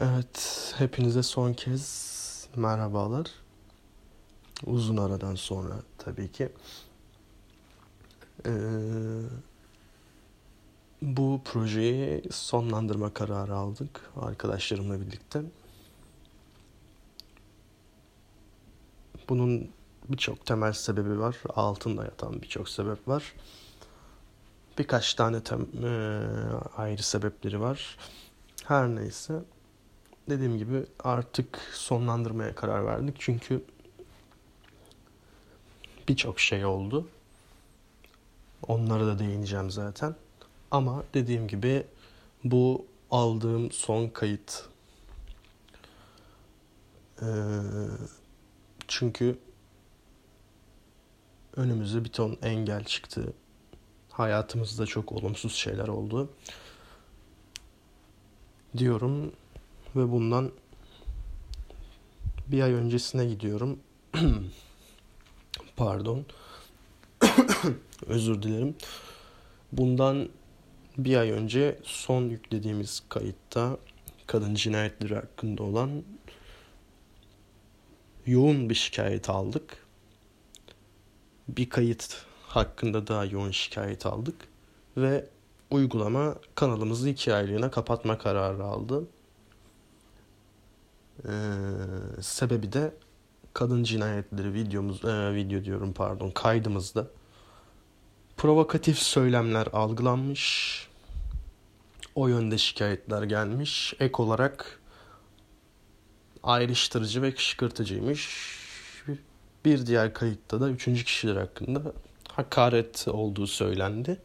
Evet, hepinize son kez merhabalar. Uzun aradan sonra tabii ki. Ee, bu projeyi sonlandırma kararı aldık arkadaşlarımla birlikte. Bunun birçok temel sebebi var. Altında yatan birçok sebep var. Birkaç tane tem, e, ayrı sebepleri var. Her neyse dediğim gibi artık sonlandırmaya karar verdik. Çünkü birçok şey oldu. Onlara da değineceğim zaten. Ama dediğim gibi bu aldığım son kayıt. Ee, çünkü önümüze bir ton engel çıktı. Hayatımızda çok olumsuz şeyler oldu. Diyorum ve bundan bir ay öncesine gidiyorum. Pardon. Özür dilerim. Bundan bir ay önce son yüklediğimiz kayıtta kadın cinayetleri hakkında olan yoğun bir şikayet aldık. Bir kayıt hakkında daha yoğun şikayet aldık ve uygulama kanalımızı iki aylığına kapatma kararı aldı. Ee, sebebi de kadın cinayetleri videomuz e, video diyorum pardon kaydımızda provokatif söylemler algılanmış. O yönde şikayetler gelmiş. Ek olarak ayrıştırıcı ve kışkırtıcıymış. Bir diğer kayıtta da üçüncü kişiler hakkında hakaret olduğu söylendi.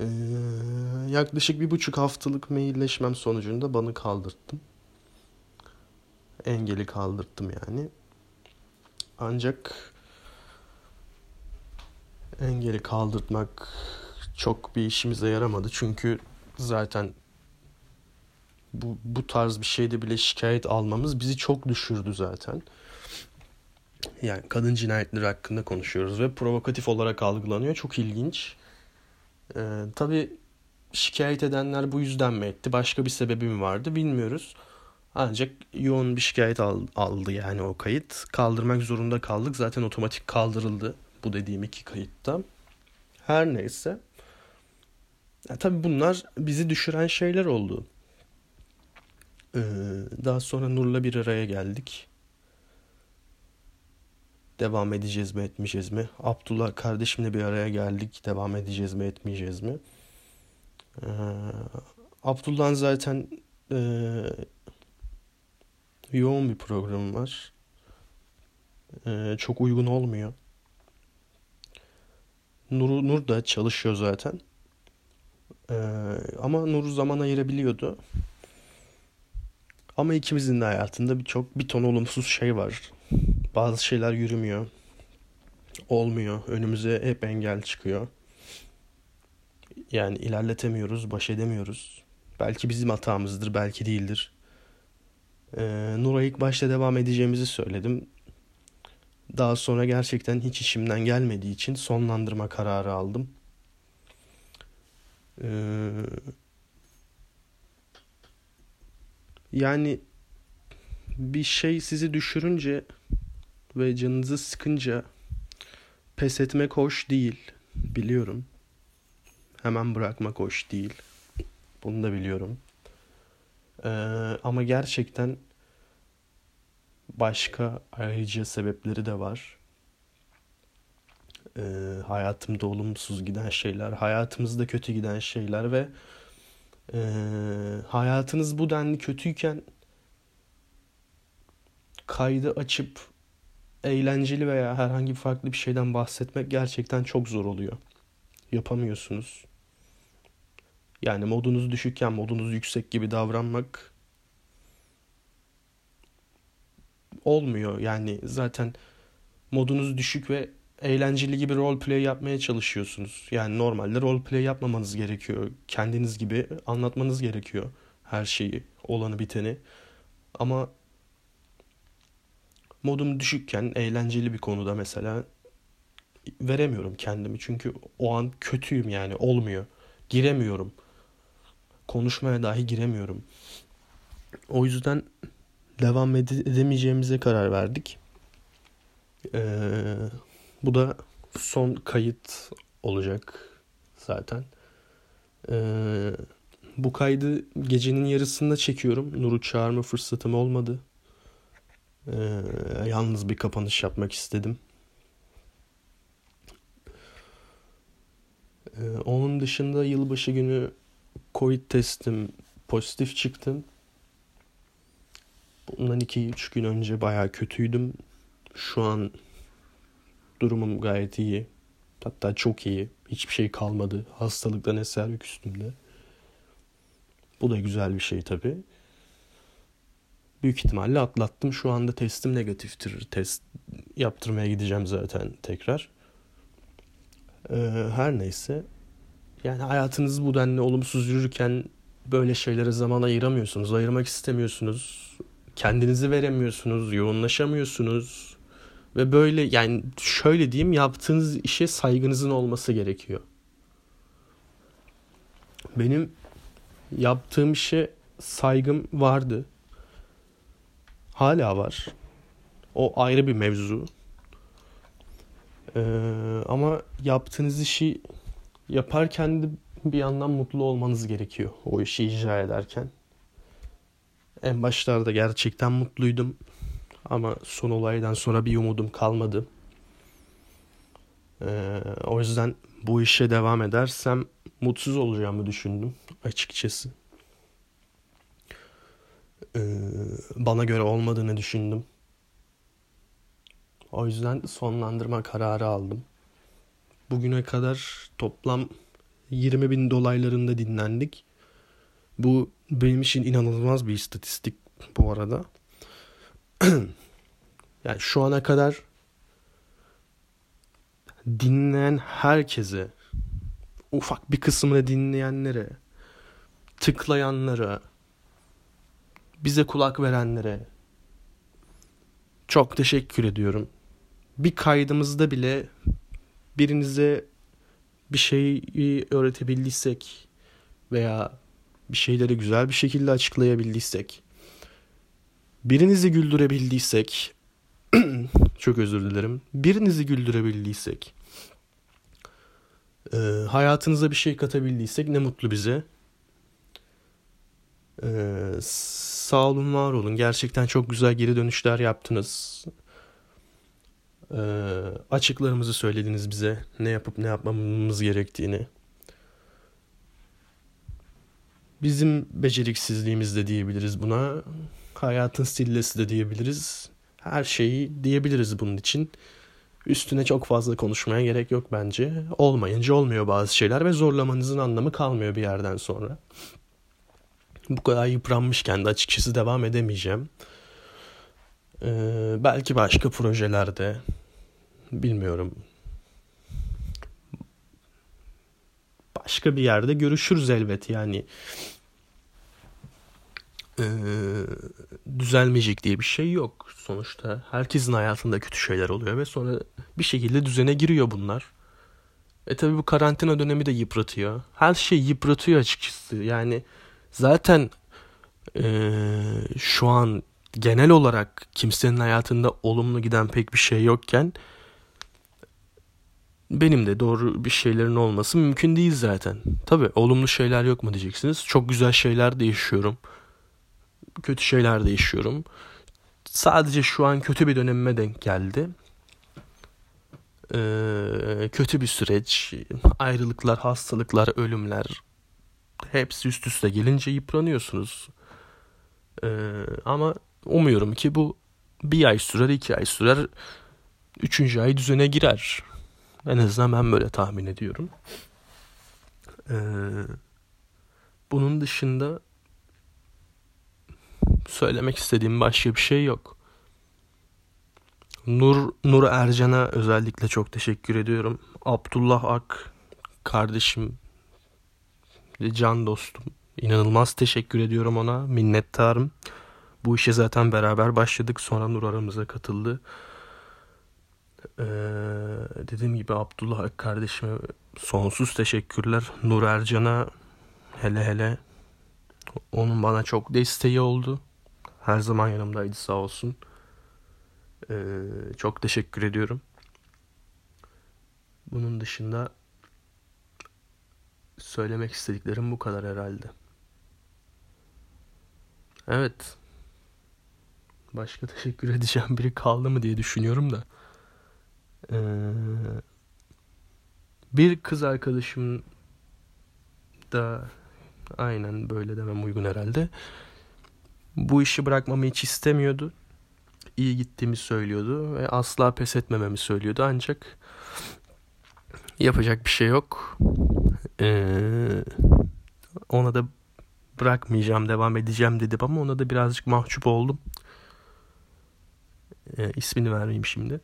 Ee, yaklaşık bir buçuk haftalık mailleşmem sonucunda banı kaldırttım engeli kaldırttım yani. Ancak engeli kaldırtmak çok bir işimize yaramadı. Çünkü zaten bu, bu tarz bir şeyde bile şikayet almamız bizi çok düşürdü zaten. Yani kadın cinayetleri hakkında konuşuyoruz ve provokatif olarak algılanıyor. Çok ilginç. Ee, tabii şikayet edenler bu yüzden mi etti? Başka bir sebebi mi vardı bilmiyoruz. Ancak yoğun bir şikayet aldı yani o kayıt. Kaldırmak zorunda kaldık. Zaten otomatik kaldırıldı bu dediğim iki kayıtta. Her neyse. Ya, tabii bunlar bizi düşüren şeyler oldu. Ee, daha sonra Nur'la bir araya geldik. Devam edeceğiz mi etmeyeceğiz mi? Abdullah kardeşimle bir araya geldik. Devam edeceğiz mi etmeyeceğiz mi? Ee, Abdullah'ın zaten e, yoğun bir programım var. Ee, çok uygun olmuyor. Nur, Nur da çalışıyor zaten. Ee, ama Nur zaman ayırabiliyordu. Ama ikimizin de hayatında birçok bir ton olumsuz şey var. Bazı şeyler yürümüyor. Olmuyor. Önümüze hep engel çıkıyor. Yani ilerletemiyoruz, baş edemiyoruz. Belki bizim hatamızdır, belki değildir. Ee, Nur'a ilk başta devam edeceğimizi söyledim. Daha sonra gerçekten hiç işimden gelmediği için sonlandırma kararı aldım. Ee, yani bir şey sizi düşürünce ve canınızı sıkınca pes etmek hoş değil. Biliyorum. Hemen bırakmak hoş değil. Bunu da biliyorum. Ee, ama gerçekten başka ayrıca sebepleri de var. Ee, hayatımda olumsuz giden şeyler, hayatımızda kötü giden şeyler ve e, hayatınız bu denli kötüyken kaydı açıp eğlenceli veya herhangi farklı bir şeyden bahsetmek gerçekten çok zor oluyor. Yapamıyorsunuz. Yani modunuz düşükken modunuz yüksek gibi davranmak olmuyor. Yani zaten modunuz düşük ve eğlenceli gibi role play yapmaya çalışıyorsunuz. Yani normalde role play yapmamanız gerekiyor. Kendiniz gibi anlatmanız gerekiyor her şeyi, olanı biteni. Ama modum düşükken eğlenceli bir konuda mesela veremiyorum kendimi. Çünkü o an kötüyüm yani olmuyor. Giremiyorum konuşmaya dahi giremiyorum. O yüzden devam edemeyeceğimize karar verdik. Ee, bu da son kayıt olacak zaten. Ee, bu kaydı gecenin yarısında çekiyorum. Nur'u çağırma fırsatım olmadı. Ee, yalnız bir kapanış yapmak istedim. Ee, onun dışında yılbaşı günü Covid testim pozitif çıktım. Bundan 2-3 gün önce baya kötüydüm. Şu an durumum gayet iyi. Hatta çok iyi. Hiçbir şey kalmadı. Hastalıktan eser yok üstümde. Bu da güzel bir şey tabii. Büyük ihtimalle atlattım. Şu anda testim negatiftir. Test yaptırmaya gideceğim zaten tekrar. Ee, her neyse. Yani hayatınız bu denli olumsuz yürürken böyle şeylere zaman ayıramıyorsunuz. Ayırmak istemiyorsunuz. Kendinizi veremiyorsunuz. Yoğunlaşamıyorsunuz. Ve böyle yani şöyle diyeyim yaptığınız işe saygınızın olması gerekiyor. Benim yaptığım işe saygım vardı. Hala var. O ayrı bir mevzu. Ee, ama yaptığınız işi yaparken de bir yandan mutlu olmanız gerekiyor. O işi icra ederken. En başlarda gerçekten mutluydum. Ama son olaydan sonra bir umudum kalmadı. Ee, o yüzden bu işe devam edersem mutsuz olacağımı düşündüm açıkçası. Ee, bana göre olmadığını düşündüm. O yüzden sonlandırma kararı aldım. Bugüne kadar toplam 20 bin dolaylarında dinlendik. Bu benim için inanılmaz bir istatistik bu arada. yani şu ana kadar dinleyen herkese, ufak bir kısmını dinleyenlere, tıklayanlara, bize kulak verenlere çok teşekkür ediyorum. Bir kaydımızda bile birinize bir şeyi öğretebildiysek veya bir şeyleri güzel bir şekilde açıklayabildiysek, birinizi güldürebildiysek, çok özür dilerim, birinizi güldürebildiysek, e, hayatınıza bir şey katabildiysek ne mutlu bize. E, sağ olun, var olun. Gerçekten çok güzel geri dönüşler yaptınız. E, açıklarımızı söylediniz bize. Ne yapıp ne yapmamız gerektiğini. Bizim beceriksizliğimiz de diyebiliriz buna. Hayatın stillesi de diyebiliriz. Her şeyi diyebiliriz bunun için. Üstüne çok fazla konuşmaya gerek yok bence. Olmayınca olmuyor bazı şeyler ve zorlamanızın anlamı kalmıyor bir yerden sonra. Bu kadar yıpranmışken de açıkçası devam edemeyeceğim. Ee, belki başka projelerde bilmiyorum. Başka bir yerde görüşürüz elbet yani e, düzelmeyecek diye bir şey yok. Sonuçta herkesin hayatında kötü şeyler oluyor ve sonra bir şekilde düzene giriyor bunlar. E tabi bu karantina dönemi de yıpratıyor. Her şey yıpratıyor açıkçası. Yani zaten e, şu an genel olarak kimsenin hayatında olumlu giden pek bir şey yokken benim de doğru bir şeylerin olması mümkün değil zaten. Tabi olumlu şeyler yok mu diyeceksiniz. Çok güzel şeyler de yaşıyorum kötü şeyler de yaşıyorum. Sadece şu an kötü bir dönemime denk geldi. Ee, kötü bir süreç, ayrılıklar, hastalıklar, ölümler hepsi üst üste gelince yıpranıyorsunuz. Ee, ama umuyorum ki bu bir ay sürer, iki ay sürer, üçüncü ay düzene girer. En azından ben böyle tahmin ediyorum. Ee, bunun dışında söylemek istediğim başka bir şey yok. Nur Nur Ercan'a özellikle çok teşekkür ediyorum. Abdullah Ak kardeşim, can dostum. İnanılmaz teşekkür ediyorum ona. Minnettarım. Bu işe zaten beraber başladık. Sonra Nur aramıza katıldı. Ee, dediğim gibi Abdullah kardeşime sonsuz teşekkürler. Nur Ercan'a hele hele Onun bana çok desteği oldu. Her zaman yanımdaydı sağ olsun. Ee, çok teşekkür ediyorum. Bunun dışında söylemek istediklerim bu kadar herhalde. Evet. Başka teşekkür edeceğim biri kaldı mı diye düşünüyorum da. Ee, bir kız arkadaşım da aynen böyle demem uygun herhalde. Bu işi bırakmamı hiç istemiyordu. İyi gittiğimi söylüyordu ve asla pes etmememi söylüyordu ancak yapacak bir şey yok. Ee, ona da bırakmayacağım, devam edeceğim dedim ama ona da birazcık mahcup oldum. Ee, ismini vermeyeyim şimdi.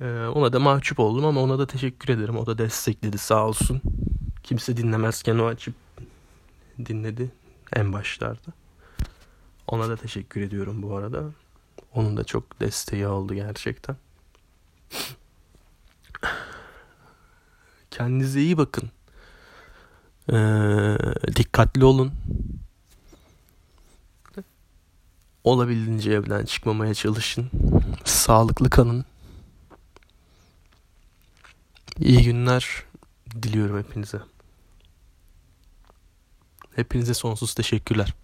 Ee, ona da mahcup oldum ama ona da teşekkür ederim. O da destekledi sağ olsun. Kimse dinlemezken o açıp dinledi en başlarda. Ona da teşekkür ediyorum bu arada. Onun da çok desteği oldu gerçekten. Kendinize iyi bakın. Ee, dikkatli olun. Olabildiğince evden çıkmamaya çalışın. Sağlıklı kalın. İyi günler diliyorum hepinize. Hepinize sonsuz teşekkürler.